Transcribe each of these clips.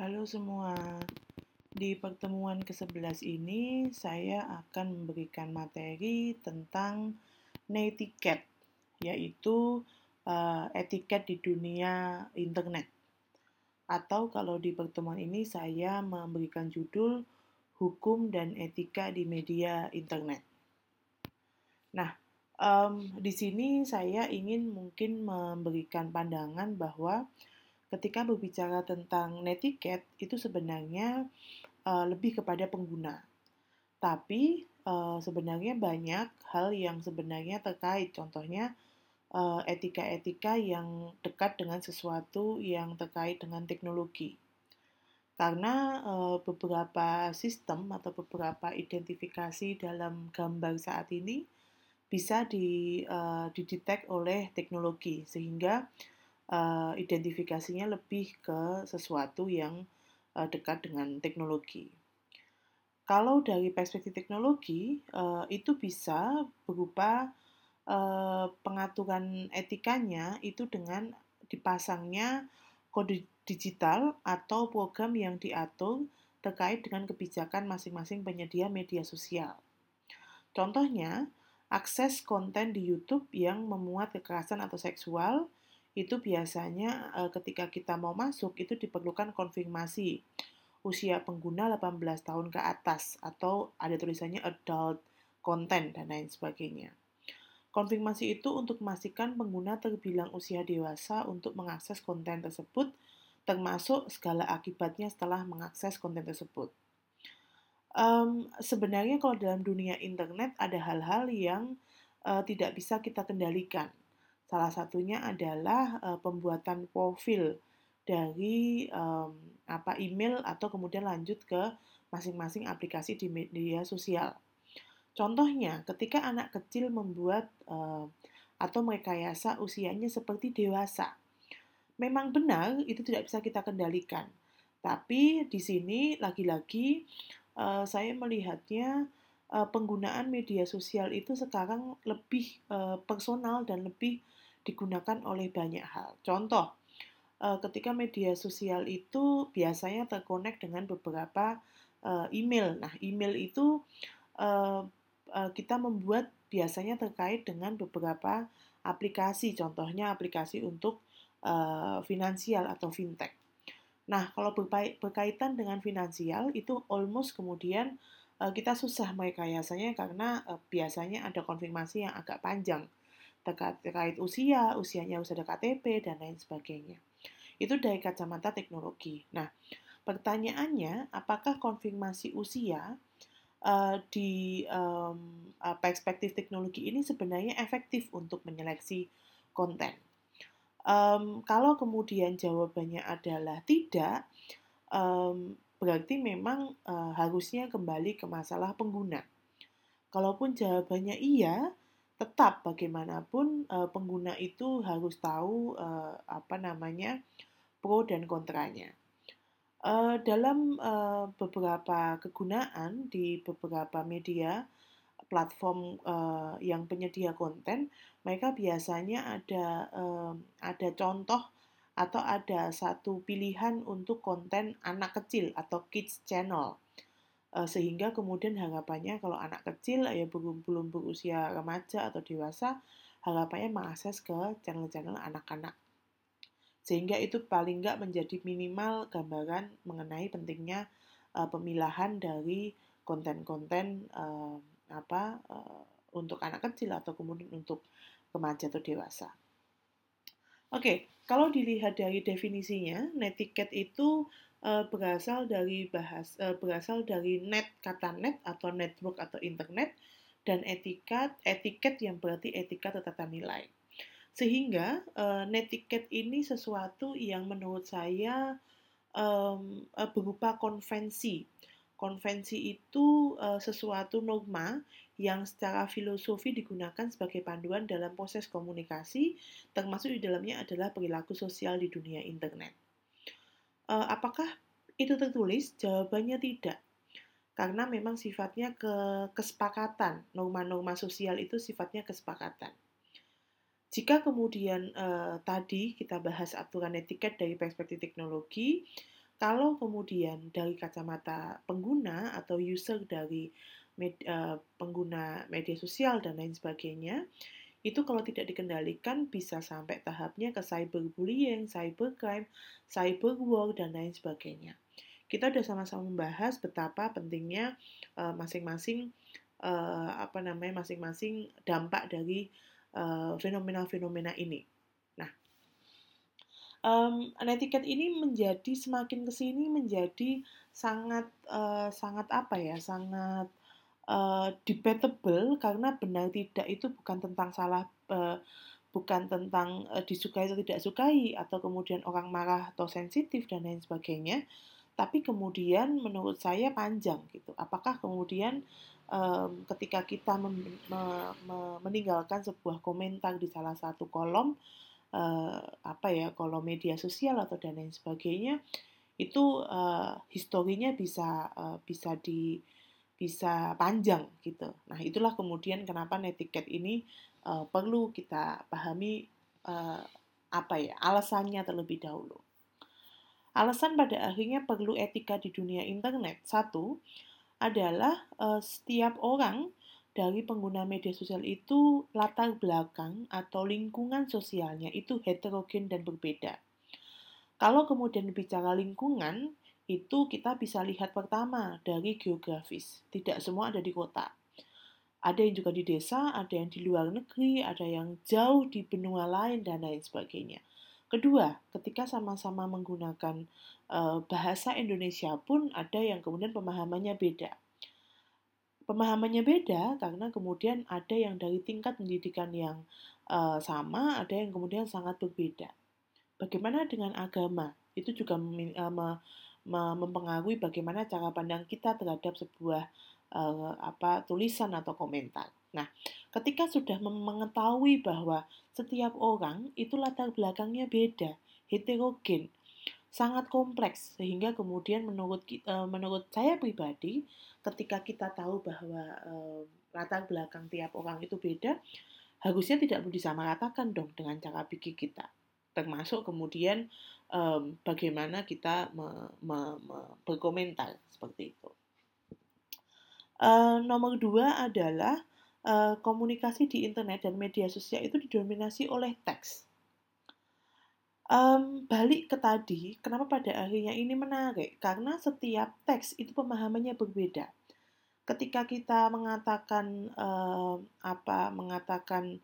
Halo semua, di pertemuan ke-11 ini saya akan memberikan materi tentang netiquette, yaitu uh, etiket di dunia internet. Atau kalau di pertemuan ini saya memberikan judul Hukum dan Etika di Media Internet. Nah, um, di sini saya ingin mungkin memberikan pandangan bahwa ketika berbicara tentang netiquette itu sebenarnya uh, lebih kepada pengguna. Tapi uh, sebenarnya banyak hal yang sebenarnya terkait, contohnya etika-etika uh, yang dekat dengan sesuatu yang terkait dengan teknologi. Karena uh, beberapa sistem atau beberapa identifikasi dalam gambar saat ini bisa di, uh, didetek oleh teknologi, sehingga identifikasinya lebih ke sesuatu yang uh, dekat dengan teknologi. Kalau dari perspektif teknologi, uh, itu bisa berupa uh, pengaturan etikanya itu dengan dipasangnya kode digital atau program yang diatur terkait dengan kebijakan masing-masing penyedia media sosial. Contohnya, akses konten di YouTube yang memuat kekerasan atau seksual itu biasanya uh, ketika kita mau masuk itu diperlukan konfirmasi usia pengguna 18 tahun ke atas atau ada tulisannya adult content dan lain sebagainya. Konfirmasi itu untuk memastikan pengguna terbilang usia dewasa untuk mengakses konten tersebut, termasuk segala akibatnya setelah mengakses konten tersebut. Um, sebenarnya kalau dalam dunia internet ada hal-hal yang uh, tidak bisa kita kendalikan. Salah satunya adalah uh, pembuatan profil dari um, apa email atau kemudian lanjut ke masing-masing aplikasi di media sosial. Contohnya, ketika anak kecil membuat uh, atau merekayasa usianya seperti dewasa, memang benar itu tidak bisa kita kendalikan. Tapi di sini lagi-lagi uh, saya melihatnya uh, penggunaan media sosial itu sekarang lebih uh, personal dan lebih digunakan oleh banyak hal. Contoh, eh, ketika media sosial itu biasanya terkonek dengan beberapa eh, email. Nah, email itu eh, kita membuat biasanya terkait dengan beberapa aplikasi, contohnya aplikasi untuk finansial atau fintech. Nah, kalau berkaitan dengan finansial itu almost kemudian kita susah merekayasanya karena biasanya ada konfirmasi yang agak panjang terkait, usia, usianya sudah KTP, dan lain sebagainya. Itu dari kacamata teknologi. Nah, pertanyaannya, apakah konfirmasi usia uh, di um, perspektif teknologi ini sebenarnya efektif untuk menyeleksi konten? Um, kalau kemudian jawabannya adalah tidak, um, berarti memang uh, harusnya kembali ke masalah pengguna. Kalaupun jawabannya iya, tetap bagaimanapun uh, pengguna itu harus tahu uh, apa namanya pro dan kontranya. Uh, dalam beberapa kegunaan di beberapa media platform yang penyedia konten, mereka biasanya ada ada contoh atau ada satu pilihan untuk konten anak kecil atau kids channel sehingga kemudian harapannya kalau anak kecil ya belum belum berusia remaja atau dewasa harapannya mengakses ke channel-channel anak-anak sehingga itu paling nggak menjadi minimal gambaran mengenai pentingnya uh, pemilahan dari konten-konten uh, apa uh, untuk anak kecil atau kemudian untuk remaja atau dewasa. Oke, okay, kalau dilihat dari definisinya, netiquette itu uh, berasal dari bahas uh, berasal dari net kata net atau network atau internet dan etiket etiket yang berarti etika atau tata nilai. Sehingga uh, netiquette ini sesuatu yang menurut saya um, berupa konvensi. Konvensi itu uh, sesuatu norma yang secara filosofi digunakan sebagai panduan dalam proses komunikasi, termasuk di dalamnya adalah perilaku sosial di dunia internet. Uh, apakah itu tertulis? Jawabannya tidak. Karena memang sifatnya ke kesepakatan. Norma-norma sosial itu sifatnya kesepakatan. Jika kemudian uh, tadi kita bahas aturan etiket dari perspektif teknologi, kalau kemudian dari kacamata pengguna atau user dari med, uh, pengguna media sosial dan lain sebagainya, itu kalau tidak dikendalikan bisa sampai tahapnya ke cyberbullying, cybercrime, cyberwar, dan lain sebagainya. Kita sudah sama-sama membahas betapa pentingnya masing-masing uh, apa namanya masing-masing dampak dari fenomena-fenomena uh, ini um, netiquette ini menjadi semakin ke sini menjadi sangat uh, sangat apa ya sangat uh, debatable karena benar tidak itu bukan tentang salah uh, bukan tentang uh, disukai atau tidak sukai atau kemudian orang marah atau sensitif dan lain sebagainya tapi kemudian menurut saya panjang gitu. Apakah kemudian um, ketika kita mem, me, me, meninggalkan sebuah komentar di salah satu kolom uh, apa ya kalau media sosial atau dan lain sebagainya itu uh, historinya bisa uh, bisa di bisa panjang gitu. Nah itulah kemudian kenapa netiquette ini uh, perlu kita pahami uh, apa ya alasannya terlebih dahulu. Alasan pada akhirnya perlu etika di dunia internet satu adalah uh, setiap orang dari pengguna media sosial itu latar belakang atau lingkungan sosialnya itu heterogen dan berbeda. Kalau kemudian bicara lingkungan, itu kita bisa lihat pertama dari geografis. Tidak semua ada di kota. Ada yang juga di desa, ada yang di luar negeri, ada yang jauh di benua lain, dan lain sebagainya. Kedua, ketika sama-sama menggunakan uh, bahasa Indonesia pun ada yang kemudian pemahamannya beda pemahamannya beda karena kemudian ada yang dari tingkat pendidikan yang uh, sama, ada yang kemudian sangat berbeda. Bagaimana dengan agama? Itu juga me, mempengaruhi bagaimana cara pandang kita terhadap sebuah uh, apa tulisan atau komentar. Nah, ketika sudah mengetahui bahwa setiap orang itu latar belakangnya beda, heterogen, sangat kompleks sehingga kemudian menurut menurut saya pribadi ketika kita tahu bahwa um, latar belakang tiap orang itu beda, harusnya tidak perlu disamaratakan dong dengan cara pikir kita. Termasuk kemudian um, bagaimana kita me, me, me, berkomentar seperti itu. Uh, nomor dua adalah uh, komunikasi di internet dan media sosial itu didominasi oleh teks. Um, balik ke tadi, kenapa pada akhirnya ini menarik? Karena setiap teks itu pemahamannya berbeda. Ketika kita mengatakan uh, apa, mengatakan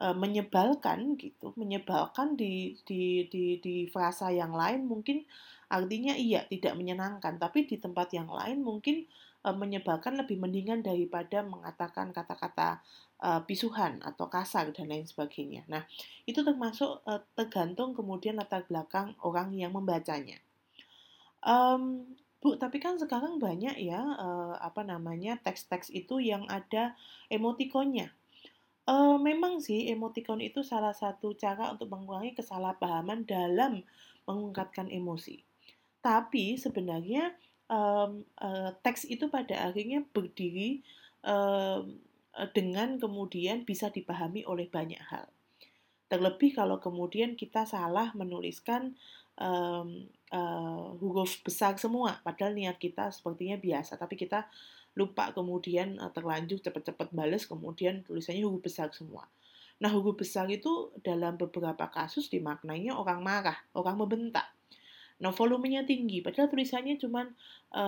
uh, menyebalkan gitu, menyebalkan di, di di di frasa yang lain mungkin artinya iya tidak menyenangkan, tapi di tempat yang lain mungkin uh, menyebalkan lebih mendingan daripada mengatakan kata-kata uh, pisuhan atau kasar dan lain sebagainya. Nah, itu termasuk uh, tergantung kemudian latar belakang orang yang membacanya. Um, Bu, tapi kan sekarang banyak ya uh, apa namanya teks-teks itu yang ada emotikonnya. Uh, memang sih emotikon itu salah satu cara untuk mengurangi kesalahpahaman dalam mengungkapkan emosi. Tapi sebenarnya um, uh, teks itu pada akhirnya berdiri um, dengan kemudian bisa dipahami oleh banyak hal. Terlebih kalau kemudian kita salah menuliskan um, uh, huruf besar semua, padahal niat kita sepertinya biasa, tapi kita lupa kemudian uh, terlanjur cepat-cepat bales, kemudian tulisannya huruf besar semua. Nah, huruf besar itu dalam beberapa kasus dimaknainya orang marah, orang membentak. Nah, volumenya tinggi, padahal tulisannya cuma e,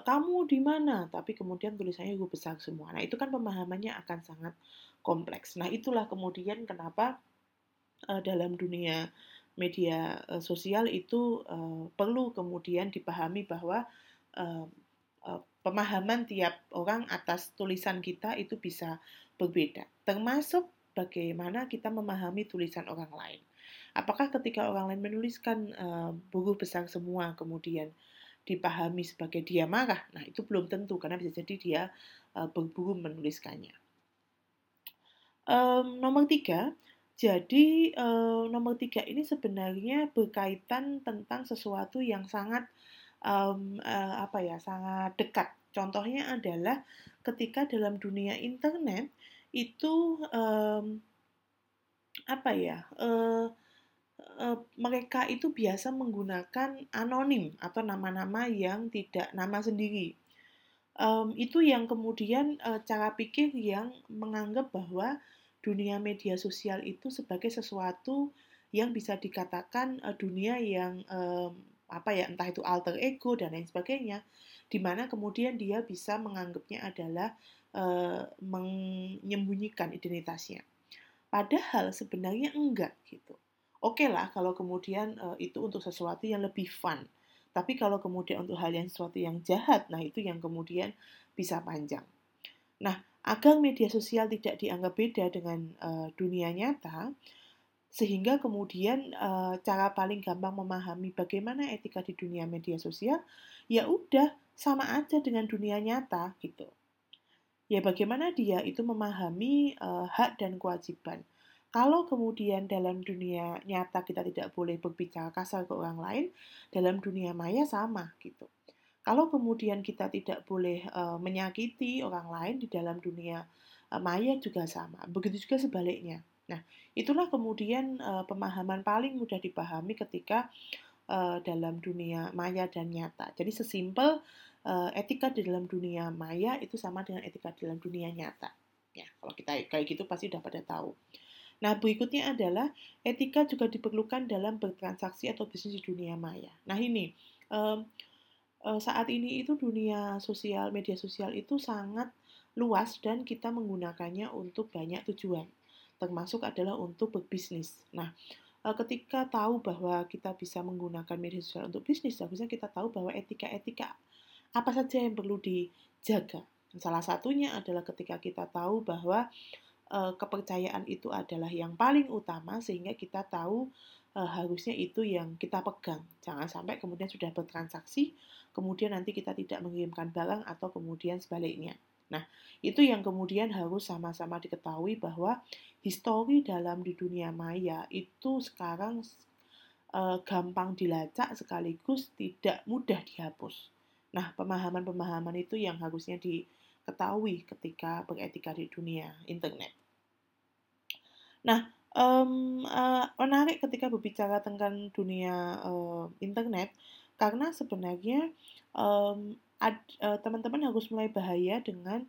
kamu di mana, tapi kemudian tulisannya gue besar semua. Nah, itu kan pemahamannya akan sangat kompleks. Nah, itulah kemudian kenapa e, dalam dunia media e, sosial itu e, perlu kemudian dipahami bahwa e, pemahaman tiap orang atas tulisan kita itu bisa berbeda, termasuk bagaimana kita memahami tulisan orang lain. Apakah ketika orang lain menuliskan uh, besar semua kemudian dipahami sebagai dia marah? Nah, itu belum tentu karena bisa jadi dia uh, berburu menuliskannya. Um, nomor tiga, jadi um, nomor tiga ini sebenarnya berkaitan tentang sesuatu yang sangat um, uh, apa ya, sangat dekat. Contohnya adalah ketika dalam dunia internet itu um, apa ya? Uh, uh, mereka itu biasa menggunakan anonim atau nama-nama yang tidak nama sendiri. Um, itu yang kemudian uh, cara pikir yang menganggap bahwa dunia media sosial itu sebagai sesuatu yang bisa dikatakan uh, dunia yang um, apa ya entah itu alter ego dan lain sebagainya, di mana kemudian dia bisa menganggapnya adalah uh, menyembunyikan identitasnya. Padahal sebenarnya enggak gitu. Oke okay lah kalau kemudian uh, itu untuk sesuatu yang lebih fun. Tapi kalau kemudian untuk hal yang sesuatu yang jahat, nah itu yang kemudian bisa panjang. Nah, agar media sosial tidak dianggap beda dengan uh, dunia nyata, sehingga kemudian uh, cara paling gampang memahami bagaimana etika di dunia media sosial, ya udah sama aja dengan dunia nyata gitu ya bagaimana dia itu memahami uh, hak dan kewajiban. Kalau kemudian dalam dunia nyata kita tidak boleh berbicara kasar ke orang lain, dalam dunia maya sama gitu. Kalau kemudian kita tidak boleh uh, menyakiti orang lain di dalam dunia uh, maya juga sama. Begitu juga sebaliknya. Nah, itulah kemudian uh, pemahaman paling mudah dipahami ketika uh, dalam dunia maya dan nyata. Jadi sesimpel uh, etika di dalam dunia maya itu sama dengan etika di dalam dunia nyata. Ya, kalau kita kayak gitu pasti udah pada tahu. Nah, berikutnya adalah etika juga diperlukan dalam bertransaksi atau bisnis di dunia maya. Nah, ini um, saat ini itu dunia sosial, media sosial itu sangat luas dan kita menggunakannya untuk banyak tujuan, termasuk adalah untuk berbisnis. Nah, ketika tahu bahwa kita bisa menggunakan media sosial untuk bisnis, harusnya kita tahu bahwa etika-etika apa saja yang perlu dijaga. Salah satunya adalah ketika kita tahu bahwa e, kepercayaan itu adalah yang paling utama sehingga kita tahu e, harusnya itu yang kita pegang. Jangan sampai kemudian sudah bertransaksi, kemudian nanti kita tidak mengirimkan barang atau kemudian sebaliknya. Nah, itu yang kemudian harus sama-sama diketahui bahwa histori dalam di dunia maya itu sekarang e, gampang dilacak sekaligus tidak mudah dihapus. Nah, pemahaman-pemahaman itu yang harusnya diketahui ketika beretika di dunia internet. Nah, um, uh, menarik ketika berbicara tentang dunia uh, internet karena sebenarnya um, teman-teman harus mulai bahaya dengan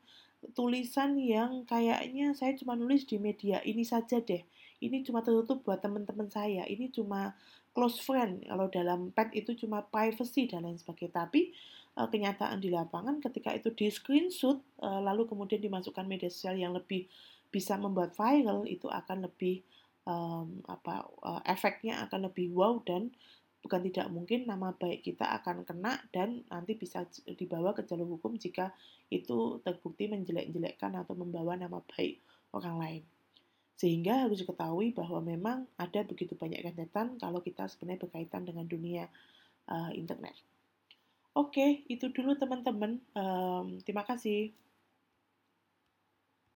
tulisan yang kayaknya saya cuma nulis di media ini saja deh. Ini cuma tertutup buat teman-teman saya. Ini cuma close friend. Kalau dalam pet itu cuma privacy dan lain sebagainya. Tapi uh, kenyataan di lapangan ketika itu di screenshot uh, lalu kemudian dimasukkan media sosial yang lebih bisa membuat viral itu akan lebih um, apa uh, efeknya akan lebih wow dan bukan tidak mungkin nama baik kita akan kena dan nanti bisa dibawa ke jalur hukum jika itu terbukti menjelek-jelekkan atau membawa nama baik orang lain. Sehingga harus diketahui bahwa memang ada begitu banyak rentetan kalau kita sebenarnya berkaitan dengan dunia uh, internet. Oke, itu dulu teman-teman. Um, terima kasih.